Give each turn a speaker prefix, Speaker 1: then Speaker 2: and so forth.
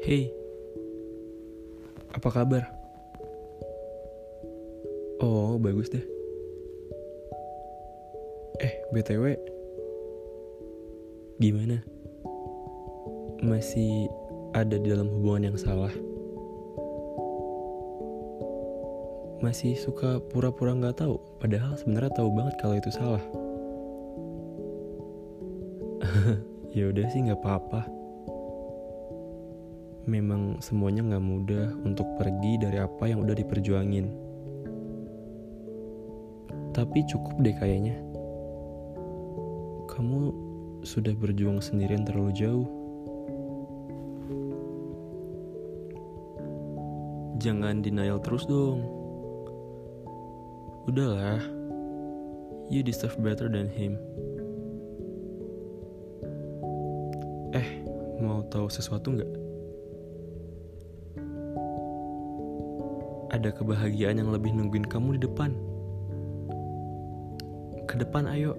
Speaker 1: Hey, apa kabar? Oh, bagus deh. Eh, BTW, gimana? Masih ada di dalam hubungan yang salah? Masih suka pura-pura nggak tahu, padahal sebenarnya tahu banget kalau itu salah. ya udah sih nggak apa-apa. Memang semuanya nggak mudah untuk pergi dari apa yang udah diperjuangin. Tapi cukup deh kayaknya. Kamu sudah berjuang sendirian terlalu jauh. Jangan denial terus dong. Udahlah, you deserve better than him. Eh, mau tahu sesuatu nggak? Ada kebahagiaan yang lebih nungguin kamu di depan. Ke depan ayo.